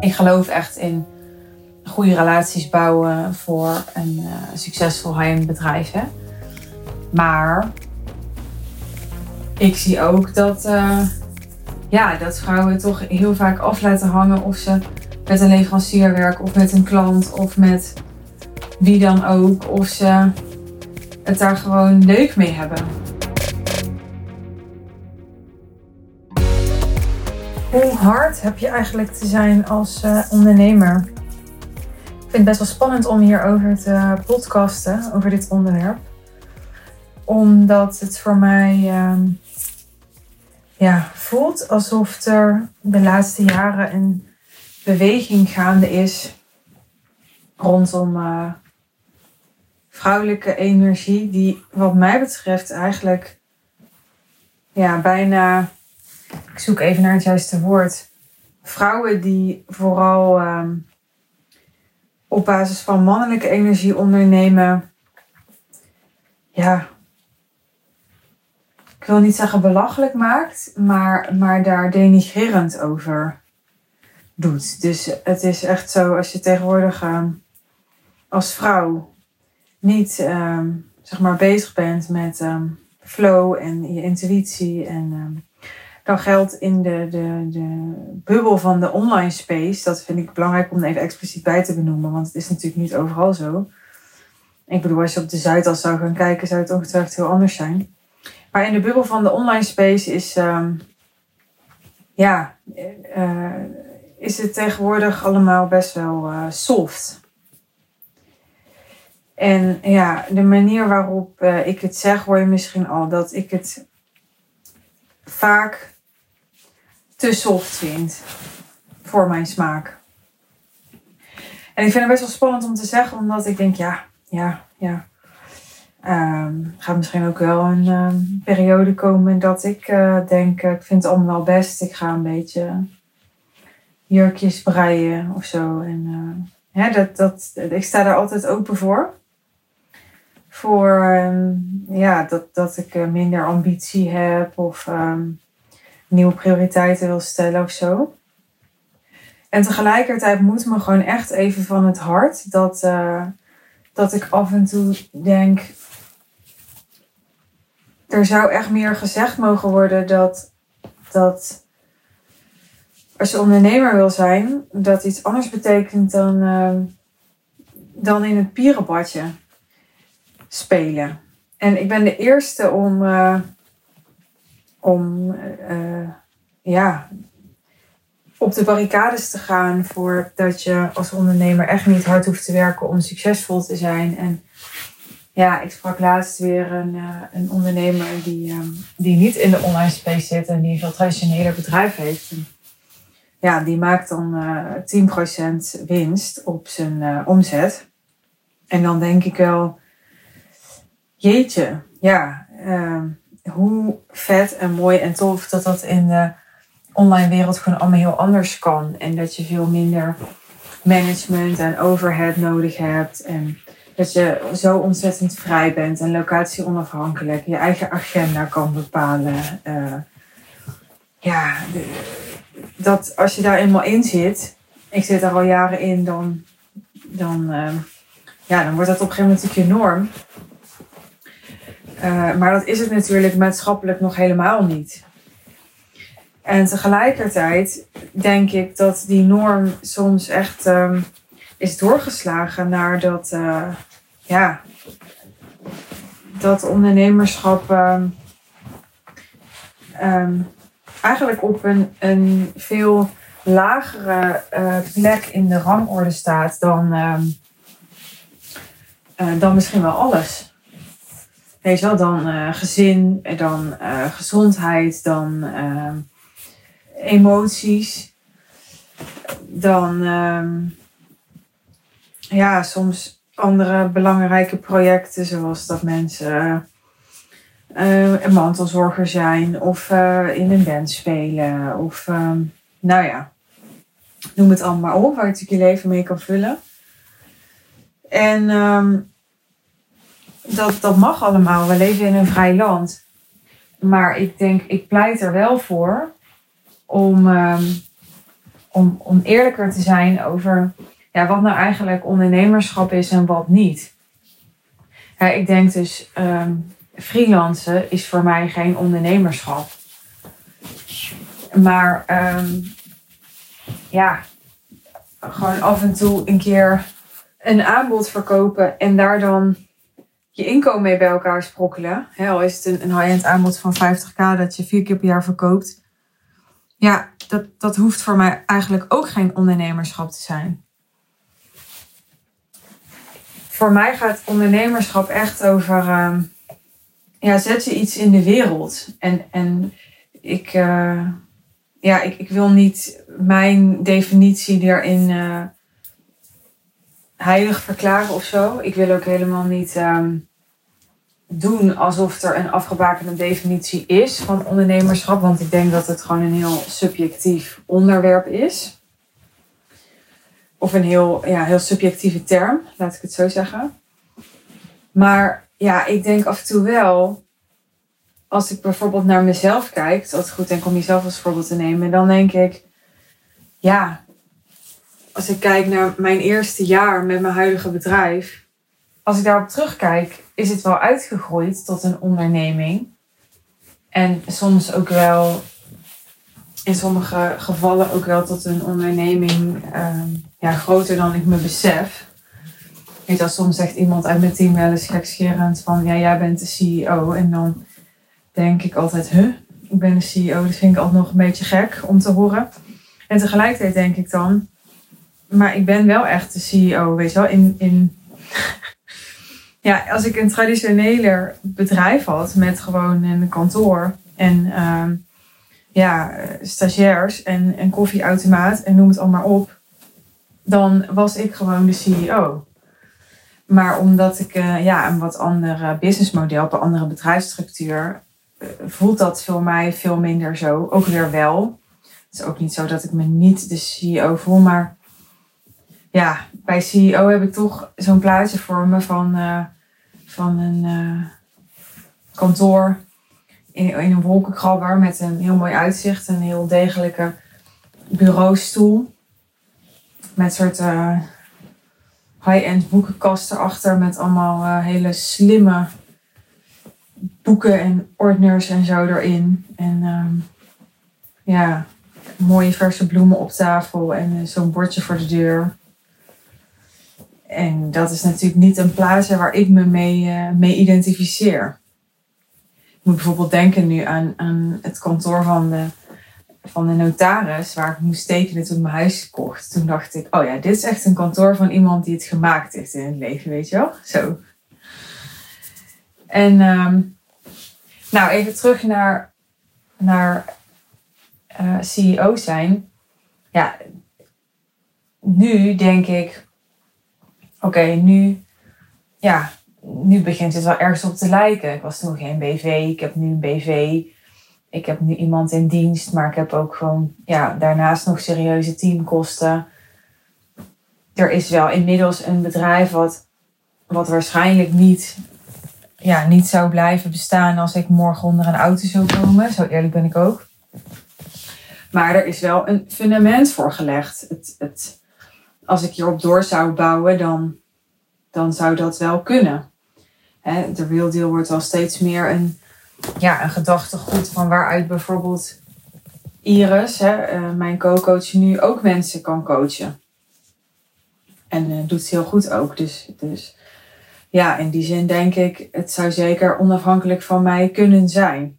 Ik geloof echt in goede relaties bouwen voor een uh, succesvol high-end bedrijf. Hè? Maar ik zie ook dat, uh, ja, dat vrouwen toch heel vaak af laten hangen of ze met een leverancier werken of met een klant of met wie dan ook. Of ze het daar gewoon leuk mee hebben. Hoe hard heb je eigenlijk te zijn als uh, ondernemer? Ik vind het best wel spannend om hierover te podcasten, over dit onderwerp. Omdat het voor mij uh, ja, voelt alsof er de laatste jaren een beweging gaande is rondom uh, vrouwelijke energie, die wat mij betreft eigenlijk ja, bijna ik zoek even naar het juiste woord. Vrouwen die vooral um, op basis van mannelijke energie ondernemen. Ja, ik wil niet zeggen belachelijk maakt, maar, maar daar denigrerend over doet. Dus het is echt zo als je tegenwoordig uh, als vrouw niet uh, zeg maar bezig bent met flow en je intuïtie en dan geldt in de, de, de bubbel van de online space, dat vind ik belangrijk om even expliciet bij te benoemen, want het is natuurlijk niet overal zo. Ik bedoel, als je op de Zuidas zou gaan kijken, zou het ongetwijfeld heel anders zijn. Maar in de bubbel van de online space is, uh, ja, uh, is het tegenwoordig allemaal best wel uh, soft. En ja, de manier waarop ik het zeg, hoor je misschien al dat ik het vaak te soft vind voor mijn smaak. En ik vind het best wel spannend om te zeggen, omdat ik denk, ja, ja, ja. Um, gaat misschien ook wel een um, periode komen dat ik uh, denk, ik vind het allemaal best. Ik ga een beetje jurkjes breien of zo. En uh, dat, dat, ik sta daar altijd open voor. Voor um, ja, dat, dat ik minder ambitie heb of nieuwe prioriteiten wil stellen of zo. En tegelijkertijd moet me gewoon echt even van het hart dat, uh, dat ik af en toe denk. Er zou echt meer gezegd mogen worden dat, dat als je ondernemer wil zijn, dat iets anders betekent dan, uh, dan in het pierenbadje spelen. En ik ben de eerste om. Uh, om uh, ja, op de barricades te gaan voor dat je als ondernemer echt niet hard hoeft te werken om succesvol te zijn. En ja, ik sprak laatst weer een, uh, een ondernemer die, um, die niet in de online space zit en die een veel traditioneler bedrijf heeft. Ja, die maakt dan uh, 10% winst op zijn omzet. En dan denk ik wel, jeetje, ja, ehm, hoe vet en mooi en tof dat dat in de online wereld gewoon allemaal heel anders kan. En dat je veel minder management en overhead nodig hebt. En dat je zo ontzettend vrij bent en locatie onafhankelijk. Je eigen agenda kan bepalen. Uh, ja, dat als je daar eenmaal in zit. Ik zit daar al jaren in, dan, dan, uh, ja, dan wordt dat op een gegeven moment je norm. Uh, maar dat is het natuurlijk maatschappelijk nog helemaal niet. En tegelijkertijd denk ik dat die norm soms echt um, is doorgeslagen naar dat, uh, ja, dat ondernemerschap um, um, eigenlijk op een, een veel lagere uh, plek in de rangorde staat dan, dan misschien wel alles. Weet je wel, dan uh, gezin, dan uh, gezondheid, dan emoties. Dan um, ja, soms andere belangrijke projecten, zoals dat mensen een mantelzorger zijn of in een band spelen. Of um, nou ja, noem het allemaal op, waar je natuurlijk je leven mee kan vullen. En um, dat, dat mag allemaal. We leven in een vrij land. Maar ik denk, ik pleit er wel voor om, um, om, om eerlijker te zijn over ja, wat nou eigenlijk ondernemerschap is en wat niet. Ja, ik denk dus, um, freelancen is voor mij geen ondernemerschap. Maar um, ja, gewoon af en toe een keer een aanbod verkopen en daar dan je inkomen mee bij elkaar sprokkelen. He, al is het een, een high-end aanbod van 50k dat je vier keer per jaar verkoopt. Ja, dat, dat hoeft voor mij eigenlijk ook geen ondernemerschap te zijn. Voor mij gaat ondernemerschap echt over, uh, ja, zet je iets in de wereld. En, en ik, uh, ja, ik, ik wil niet mijn definitie erin uh, heilig verklaren of zo. Ik wil ook helemaal niet um, doen alsof er een afgebakende definitie is van ondernemerschap. Want ik denk dat het gewoon een heel subjectief onderwerp is. Of een heel, ja, heel subjectieve term, laat ik het zo zeggen. Maar ja, ik denk af en toe wel, als ik bijvoorbeeld naar mezelf kijk, het is goed denk om jezelf als voorbeeld te nemen, dan denk ik, ja, als ik kijk naar mijn eerste jaar met mijn huidige bedrijf, als ik daarop terugkijk, is het wel uitgegroeid tot een onderneming. En soms ook wel, in sommige gevallen ook wel tot een onderneming um, ja, groter dan ik me besef. Weet je, soms zegt iemand uit mijn team wel eens gekscherend van, ja, jij bent de CEO. En dan denk ik altijd, huh, ik ben de CEO. Dat vind ik altijd nog een beetje gek om te horen. En tegelijkertijd denk ik dan, maar ik ben wel echt de CEO, weet je wel, in, in ja, als ik een traditioneler bedrijf had met gewoon een kantoor en uh, ja, stagiairs en een koffieautomaat en noem het allemaal op, dan was ik gewoon de CEO. Maar omdat ik uh, ja, een wat ander businessmodel, een andere bedrijfsstructuur, uh, voelt dat voor mij veel minder zo. Ook weer wel. Het is ook niet zo dat ik me niet de CEO voel, maar ja, bij CEO heb ik toch zo'n plaatje voor me van uh, van een uh, kantoor in, een wolkenkrabber met een heel mooi uitzicht. Een heel degelijke bureaustoel. Met soort uh, high-end boekenkasten achter met allemaal hele slimme boeken en ordners en zo erin. En um, ja, mooie verse bloemen op tafel en zo'n bordje voor de deur. En dat is natuurlijk niet een plaatje waar ik me mee, uh, mee identificeer. Ik moet bijvoorbeeld denken nu aan, aan het kantoor van de, van de notaris, waar ik moest tekenen toen ik mijn huis kocht. Toen dacht ik, oh ja, dit is echt een kantoor van iemand die het gemaakt heeft in het leven, weet je wel? Zo. En um, nou, even terug naar, naar uh, CEO zijn. Ja, nu denk ik, oké, nu, ja, nu begint het wel ergens op te lijken. Ik was toen geen BV, ik heb nu een BV. Ik heb nu iemand in dienst, maar ik heb ook gewoon ja, daarnaast nog serieuze teamkosten. Er is wel inmiddels een bedrijf wat, wat waarschijnlijk niet, ja, niet zou blijven bestaan als ik morgen onder een auto zou komen. Zo eerlijk ben ik ook. Maar er is wel een fundament voor gelegd. Het, het, als ik hierop door zou bouwen, dan, dan zou dat wel kunnen. Hè, de real deal wordt wel steeds meer een, ja, een gedachtegoed van waaruit bijvoorbeeld Iris, hè, uh, mijn co-coach, nu ook mensen kan coachen. En uh, doet ze heel goed ook. Dus, dus ja, in die zin denk ik, het zou zeker onafhankelijk van mij kunnen zijn.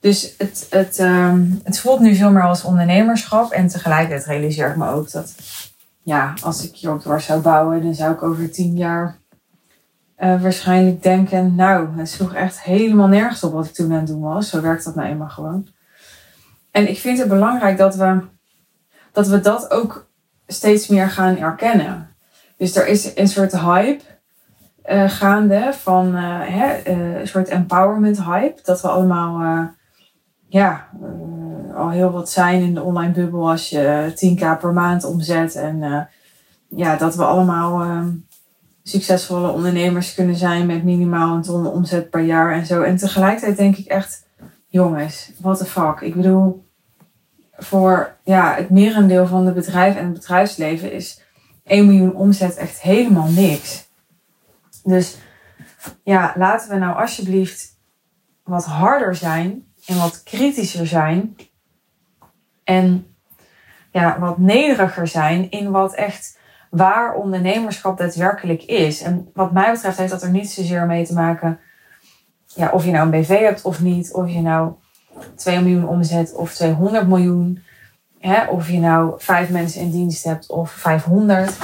Dus het, het, um, het voelt nu veel meer als ondernemerschap. En tegelijkertijd realiseer ik me ook dat ja, als ik hierop door zou bouwen, dan zou ik over tien jaar uh, waarschijnlijk denken, nou, het sloeg echt helemaal nergens op wat ik toen aan het doen was. Zo werkt dat nou eenmaal gewoon. En ik vind het belangrijk dat we dat, we dat ook steeds meer gaan erkennen. Dus er is een soort hype uh, gaande van uh, hè, een soort empowerment hype. Dat we allemaal ja, al heel wat zijn in de online bubbel als je 10k per maand omzet. En uh, ja, dat we allemaal uh, succesvolle ondernemers kunnen zijn met minimaal een ton omzet per jaar en zo. En tegelijkertijd denk ik echt, jongens, what the fuck. Ik bedoel, voor ja, het merendeel van de bedrijven en het bedrijfsleven is 1 miljoen omzet echt helemaal niks. Dus ja, laten we nou alsjeblieft wat harder zijn en wat kritischer zijn. En ja, wat nederiger zijn in wat echt waar ondernemerschap daadwerkelijk is. En wat mij betreft heeft dat er niet zozeer mee te maken ja, of je nou een BV hebt of niet, of je nou 2 miljoen omzet of 200 miljoen, hè, of je nou vijf mensen in dienst hebt of 500.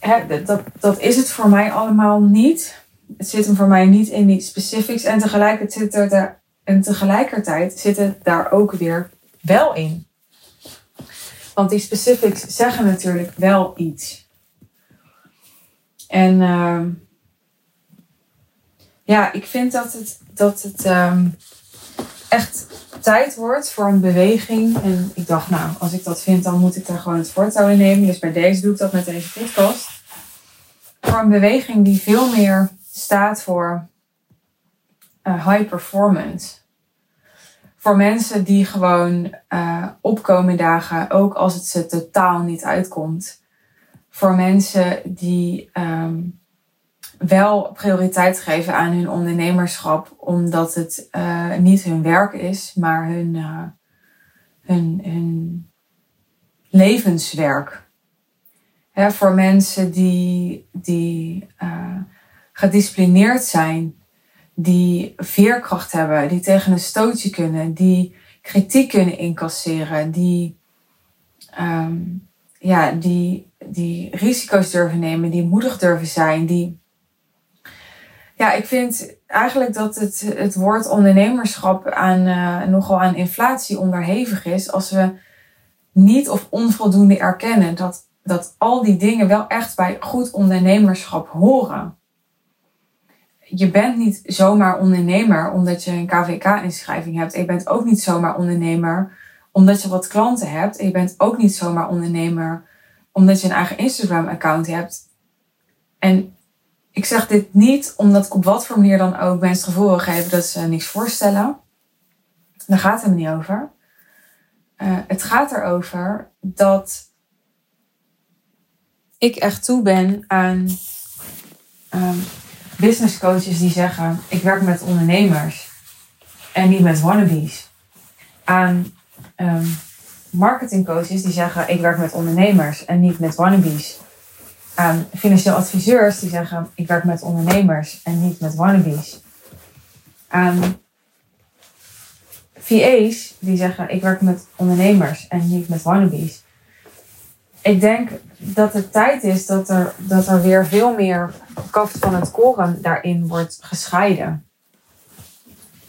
Hè, dat, dat is het voor mij allemaal niet. Het zit hem voor mij niet in die specifics en tegelijkertijd zit, er daar, en tegelijkertijd het daar ook weer wel in. Want die specifics zeggen natuurlijk wel iets. En uh, ja, ik vind dat het, dat het um, echt tijd wordt voor een beweging. En ik dacht, nou, als ik dat vind, dan moet ik daar gewoon het voortouw in nemen. Dus bij deze doe ik dat met deze podcast. Voor een beweging die veel meer staat voor uh, high performance. Voor mensen die gewoon uh, opkomen dagen, ook als het ze totaal niet uitkomt. Voor mensen die um, wel prioriteit geven aan hun ondernemerschap, omdat het uh, niet hun werk is, maar hun, hun, levenswerk. Voor mensen die, die gedisciplineerd zijn, die veerkracht hebben, die tegen een stootje kunnen, die kritiek kunnen incasseren, die, um, ja, die, die risico's durven nemen, die moedig durven zijn, die ja, ik vind eigenlijk dat het, het woord ondernemerschap aan, uh, nogal aan inflatie onderhevig is. Als we niet of onvoldoende erkennen dat, dat al die dingen wel echt bij goed ondernemerschap horen. Je bent niet zomaar ondernemer omdat je een KVK-inschrijving hebt. je bent ook niet zomaar ondernemer omdat je wat klanten hebt. En je bent ook niet zomaar ondernemer omdat je een eigen Instagram-account hebt. En ik zeg dit niet omdat ik op wat voor manier dan ook mensen het gevoel wil geven dat ze niks voorstellen. Daar gaat het helemaal niet over. Uh, het gaat erover dat ik echt toe ben aan um, business coaches die zeggen: Ik werk met ondernemers en niet met wannabes. Aan um, marketing coaches die zeggen: Ik werk met ondernemers en niet met wannabes aan financieel adviseurs die zeggen: Ik werk met ondernemers en niet met wannabes. Aan VA's die zeggen: Ik werk met ondernemers en niet met wannabes. Ik denk dat het tijd is dat er, dat er weer veel meer kaft van het koren daarin wordt gescheiden.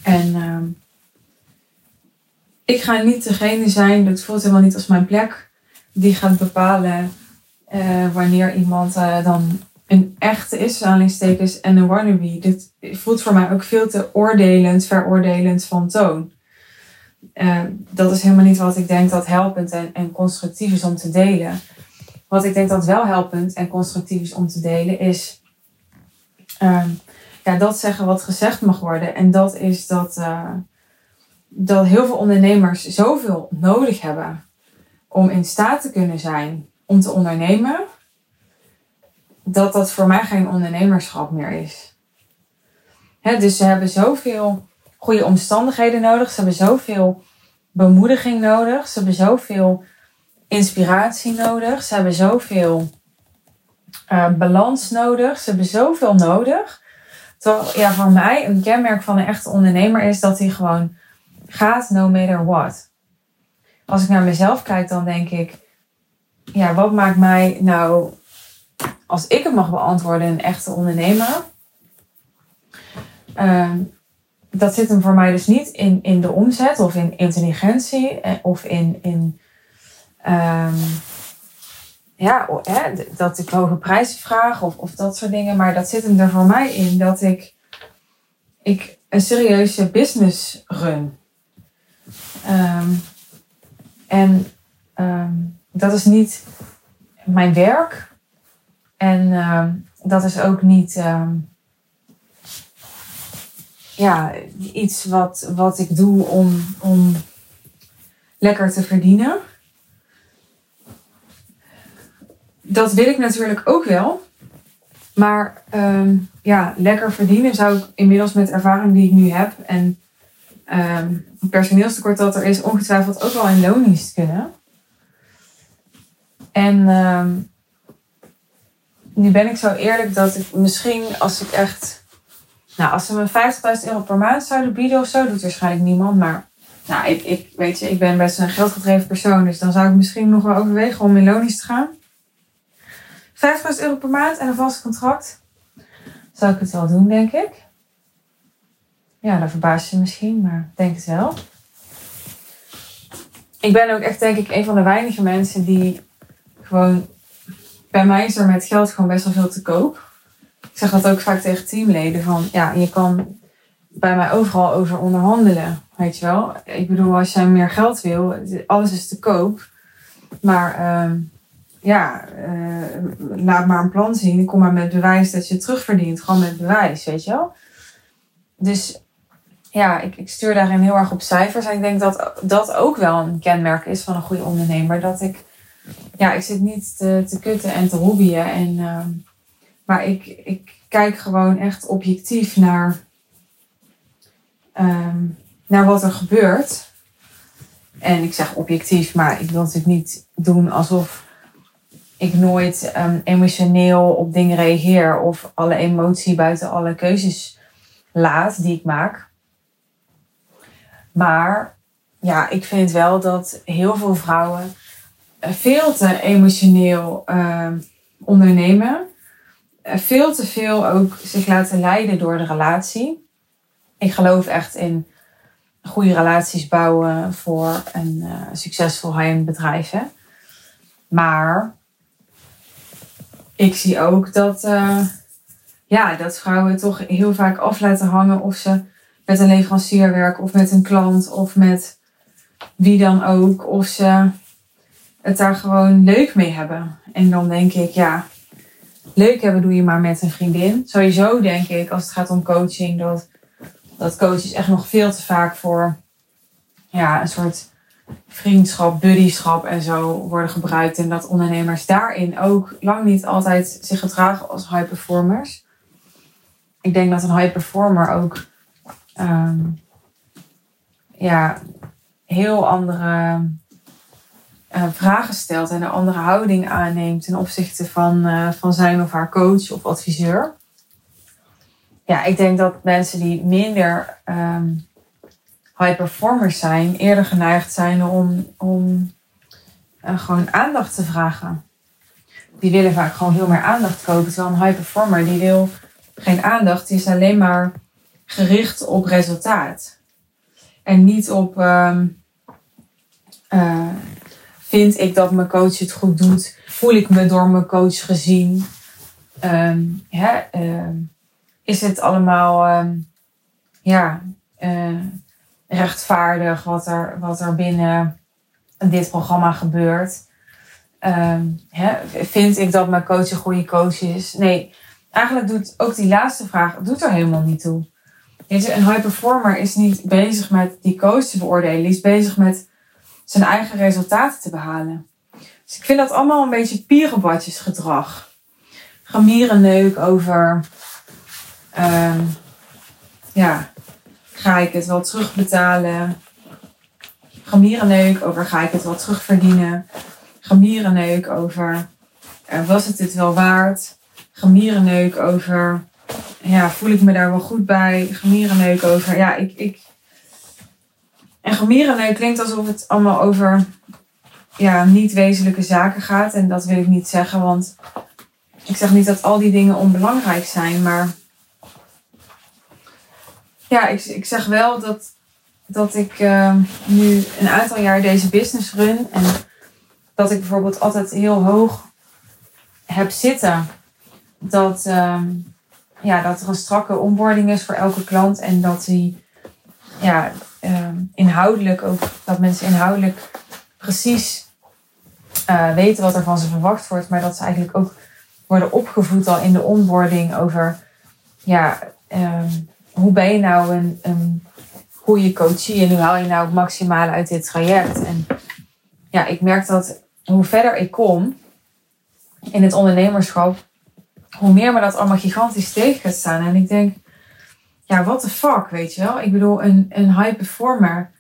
En uh, ik ga niet degene zijn, dat voelt helemaal niet als mijn plek, die gaat bepalen uh, wanneer iemand uh, dan een echte is, aanleidingstekens, en een wannabe. Dit voelt voor mij ook veel te oordelend, veroordelend van toon. Uh, dat is helemaal niet wat ik denk dat helpend en, en constructief is om te delen. Wat ik denk dat wel helpend en constructief is om te delen, is ja, dat zeggen wat gezegd mag worden. En dat is dat, dat heel veel ondernemers zoveel nodig hebben om in staat te kunnen zijn om te ondernemen, dat dat voor mij geen ondernemerschap meer is. dus ze hebben zoveel goede omstandigheden nodig, ze hebben zoveel bemoediging nodig, ze hebben zoveel inspiratie nodig, ze hebben zoveel uh, balans nodig, ze hebben zoveel nodig. Terwijl ja, voor mij een kenmerk van een echte ondernemer is dat hij gewoon gaat no matter what. Als ik naar mezelf kijk, dan denk ik, ja, wat maakt mij nou, als ik het mag beantwoorden, een echte ondernemer? Uh, dat zit hem voor mij dus niet in, in de omzet of in intelligentie eh, of in, in um, ja, dat ik hoge prijzen vraag of, of dat soort dingen. Maar dat zit hem er voor mij in dat ik, ik een serieuze business run. Um, en um, dat is niet mijn werk. En dat is ook niet ja, iets wat, wat ik doe om, om lekker te verdienen. Dat wil ik natuurlijk ook wel. Maar ehm, ja, lekker verdienen zou ik inmiddels met ervaring die ik nu heb en het personeelstekort dat er is, ongetwijfeld ook wel in loondienst kunnen. En ehm, nu ben ik zo eerlijk dat ik misschien als ik echt. Nou, als ze me 50.000 euro per maand zouden bieden of zo, doet waarschijnlijk niemand. Maar nou, ik, ik, weet je, ik ben best een geldgedreven persoon. Dus dan zou ik misschien nog wel overwegen om in loondienst te gaan. 50.000 euro per maand en een vast contract. Zou ik het wel doen, denk ik. Ja, dat verbaast je misschien, maar denk het wel. Ik ben ook echt, denk ik, een van de weinige mensen die gewoon. Bij mij is er met geld gewoon best wel veel te koop. Ik zeg dat ook vaak tegen teamleden: van ja, je kan bij mij overal over onderhandelen. Weet je wel? Ik bedoel, als jij meer geld wil, alles is te koop. Maar uh, ja, uh, laat maar een plan zien. Kom maar met bewijs dat je het terugverdient. Gewoon met bewijs, weet je wel? Dus ja, ik, ik stuur daarin heel erg op cijfers. En ik denk dat dat ook wel een kenmerk is van een goede ondernemer. Dat ik, ja, ik zit niet te, te kutten en te hobbyen. En, uh, maar ik, ik kijk gewoon echt objectief naar, um, naar wat er gebeurt. En ik zeg objectief, maar ik wil natuurlijk niet doen alsof ik nooit um, emotioneel op dingen reageer of alle emotie buiten alle keuzes laat die ik maak. Maar ja, ik vind wel dat heel veel vrouwen veel te emotioneel uh, ondernemen. Veel te veel ook zich laten leiden door de relatie. Ik geloof echt in goede relaties bouwen voor een uh, succesvol high-end bedrijf. Hè? Maar ik zie ook dat, uh, ja, dat vrouwen toch heel vaak af laten hangen of ze met een leverancier werken of met een klant of met wie dan ook. Of ze het daar gewoon leuk mee hebben. En dan denk ik, ja, leuk hebben doe je maar met een vriendin. Sowieso denk ik, als het gaat om coaching, dat, dat coaches echt nog veel te vaak voor ja, een soort vriendschap, buddyschap en zo worden gebruikt. En dat ondernemers daarin ook lang niet altijd zich gedragen als high performers. Ik denk dat een high performer ook um, ja, heel andere uh, vragen stelt en een andere houding aanneemt ten opzichte van, uh, van zijn of haar coach of adviseur. Ja, ik denk dat mensen die minder um, high performers zijn, eerder geneigd zijn om, om uh, gewoon aandacht te vragen. Die willen vaak gewoon veel meer aandacht kopen. Terwijl een high performer die wil geen aandacht, die is alleen maar gericht op resultaat. En niet op uh, vind ik dat mijn coach het goed doet? Voel ik me door mijn coach gezien? Hè, uh, is het allemaal um, ja, uh, rechtvaardig wat er, wat er binnen dit programma gebeurt? Vind ik dat mijn coach een goede coach is? Nee, eigenlijk doet ook die laatste vraag doet er helemaal niet toe. Een high performer is niet bezig met die coach te beoordelen. Die is bezig met zijn eigen resultaten te behalen. Dus ik vind dat allemaal een beetje pierenbadjesgedrag. Gemierenneuk over... Um, ja, ga ik het wel terugbetalen? Gemierenneuk over ga ik het wel terugverdienen? Gemierenneuk over uh, was het dit wel waard? Gemierenneuk over ja, voel ik me daar wel goed bij. Gemierenneuk over. Ja, ik, ik... En gemierenneuk klinkt alsof het allemaal over ja, niet wezenlijke zaken gaat. En dat wil ik niet zeggen, want ik zeg niet dat al die dingen onbelangrijk zijn. Maar ja, ik, ik zeg wel dat, dat ik uh, nu een aantal jaar deze business run. En dat ik bijvoorbeeld altijd heel hoog heb zitten. Dat... Uh, ja, dat er een strakke onboarding is voor elke klant en dat die ja, inhoudelijk ook, dat mensen inhoudelijk precies uh, weten wat er van ze verwacht wordt, maar dat ze eigenlijk ook worden opgevoed al in de onboarding over ja, uh, hoe ben je nou een, een hoe je coachie en hoe haal je nou het maximale uit dit traject. En ja, ik merk dat hoe verder ik kom in het ondernemerschap, hoe meer me dat allemaal gigantisch tegen gaat staan. En ik denk, ja, what the fuck, weet je wel? Ik bedoel, een, een high performer,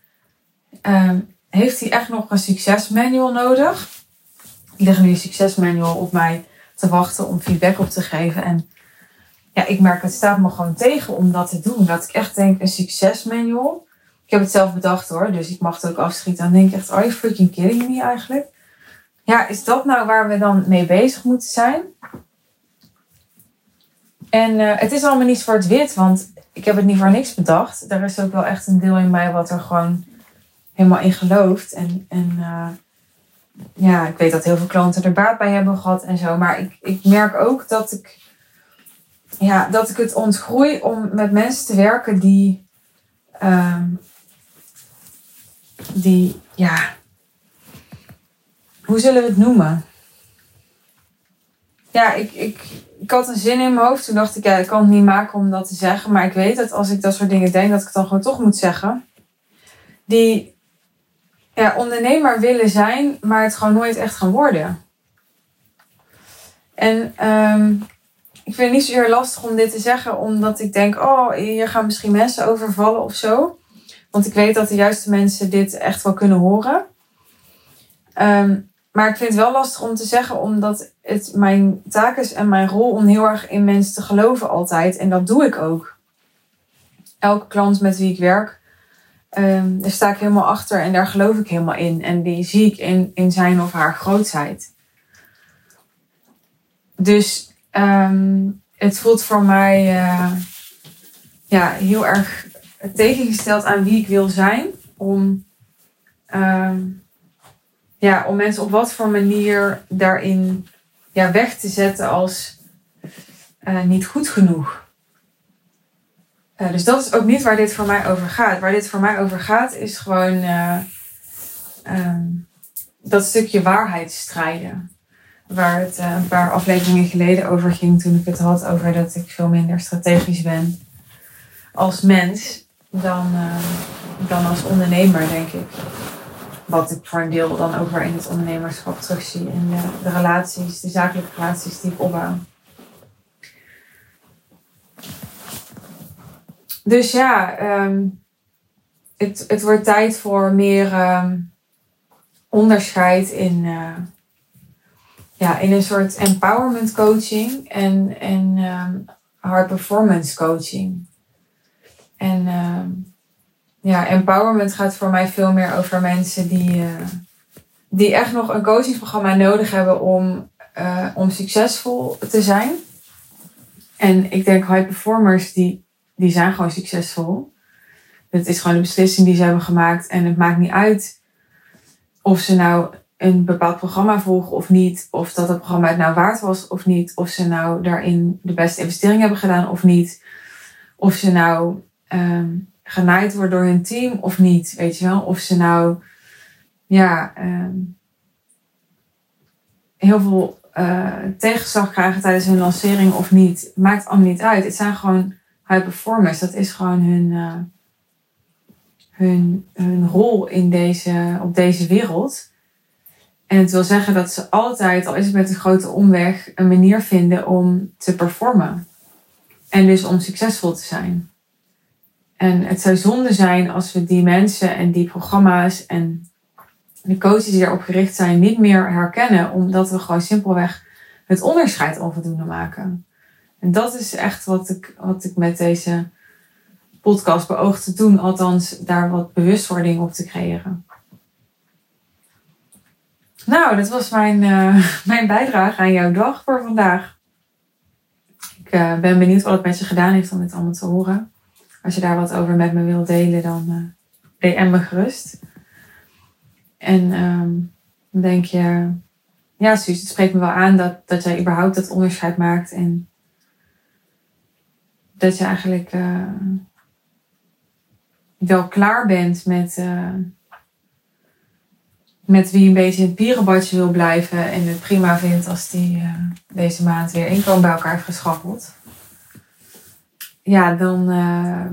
ehm, heeft hij echt nog een succesmanual nodig? Er ligt nu een succesmanual op mij te wachten om feedback op te geven. En ja, ik merk, het staat me gewoon tegen om dat te doen. Dat ik echt denk, een succesmanual. Ik heb het zelf bedacht hoor, dus ik mag het ook afschieten. Dan denk ik echt, are you freaking kidding me eigenlijk? Ja, is dat nou waar we dan mee bezig moeten zijn? En uh, het is allemaal niet zwart-wit, want ik heb het niet voor niks bedacht. Er is ook wel echt een deel in mij wat er gewoon helemaal in gelooft. En, en uh, ja, ik weet dat heel veel klanten er baat bij hebben gehad en zo. Maar ik, ik merk ook dat ik, ja, dat ik het ontgroei om met mensen te werken die, um, die ja, hoe zullen we het noemen? Ja, ik, ik, ik had een zin in mijn hoofd. Toen dacht ik, ja, ik kan het niet maken om dat te zeggen. Maar ik weet dat als ik dat soort dingen denk, dat ik het dan gewoon toch moet zeggen. Die ja, ondernemer willen zijn, maar het gewoon nooit echt gaan worden. En um, ik vind het niet zozeer lastig om dit te zeggen, omdat ik denk, oh, hier gaan misschien mensen overvallen of zo. Want ik weet dat de juiste mensen dit echt wel kunnen horen. Um, maar ik vind het wel lastig om te zeggen, omdat het mijn taak is en mijn rol om heel erg in mensen te geloven altijd. En dat doe ik ook. Elke klant met wie ik werk, um, daar sta ik helemaal achter en daar geloof ik helemaal in. En die zie ik in, in zijn of haar grootheid. Dus um, het voelt voor mij uh, ja, heel erg tegengesteld aan wie ik wil zijn. Om um, ja, om mensen op wat voor manier daarin ja, weg te zetten als uh, niet goed genoeg. Uh, dus dat is ook niet waar dit voor mij over gaat. Waar dit voor mij over gaat is gewoon uh, um, dat stukje waarheid strijden. Waar het een paar afleveringen geleden over ging toen ik het had over dat ik veel minder strategisch ben als mens dan, dan als ondernemer, denk ik wat ik voor een deel dan ook weer in het ondernemerschap terugzie. En de, relaties, de zakelijke relaties die ik opbouw. Dus ja, um, het, het wordt tijd voor meer um, onderscheid in, uh, ja, in een soort empowerment coaching en, en hard performance coaching. En ja, empowerment gaat voor mij veel meer over mensen die, uh, die echt nog een coachingsprogramma nodig hebben om, uh, om succesvol te zijn. En ik denk high performers die, die zijn gewoon succesvol. Het is gewoon een beslissing die ze hebben gemaakt. En het maakt niet uit of ze nou een bepaald programma volgen of niet. Of dat het programma het nou waard was of niet. Of ze nou daarin de beste investering hebben gedaan of niet. Of ze nou um, genaaid wordt door hun team of niet. Weet je wel? Of ze nou ja, um, heel veel uh, tegenslag krijgen tijdens hun lancering of niet. Maakt allemaal niet uit. Het zijn gewoon high performers. Dat is gewoon hun, uh, hun, hun rol in deze, op deze wereld. En het wil zeggen dat ze altijd, al is het met een grote omweg, een manier vinden om te performen. En dus om succesvol te zijn. En het zou zonde zijn als we die mensen en die programma's en de coaches die daarop gericht zijn niet meer herkennen, omdat we gewoon simpelweg het onderscheid onvoldoende maken. En dat is echt wat ik, wat ik met deze podcast beoog te doen, althans daar wat bewustwording op te creëren. Nou, dat was mijn, uh, mijn bijdrage aan jouw dag voor vandaag. Ik uh, ben benieuwd wat het met je gedaan heeft om dit allemaal te horen. Als je daar wat over met me wilt delen, dan uh, DM me gerust. En um, dan denk je, ja Suus, het spreekt me wel aan dat, dat jij überhaupt dat onderscheid maakt. En dat je eigenlijk uh, wel klaar bent met, uh, met wie een beetje in het pierenbadje wil blijven. En het prima vindt als die deze maand weer inkomen bij elkaar heeft geschaffeld ja, dan, uh,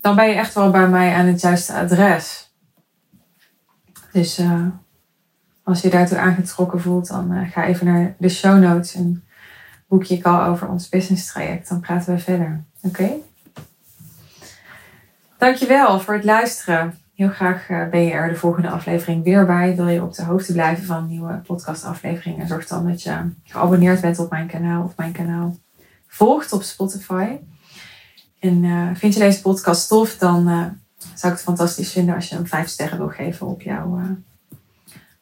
dan ben je echt wel bij mij aan het juiste adres. Dus uh, als je daartoe aangetrokken voelt, dan uh, ga even naar de show notes en boek je al over ons business traject. Dan praten we verder. Oké? Dankjewel voor het luisteren. Heel graag ben je er de volgende aflevering weer bij. Wil je op de hoogte blijven van nieuwe podcastafleveringen? Zorg dan dat je geabonneerd bent op mijn kanaal of mijn kanaal volgt op Spotify. En uh, vind je deze podcast tof, dan uh, zou ik het fantastisch vinden als je hem vijf sterren wil geven op jouw, uh,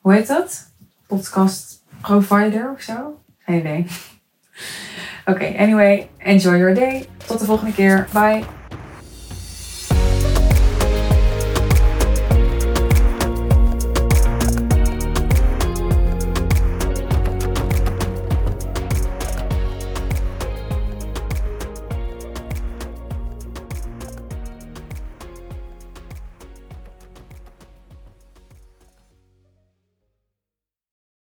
hoe heet dat? Podcast provider of zo? Geen idee. Oké, anyway, enjoy your day. Tot de volgende keer. Bye.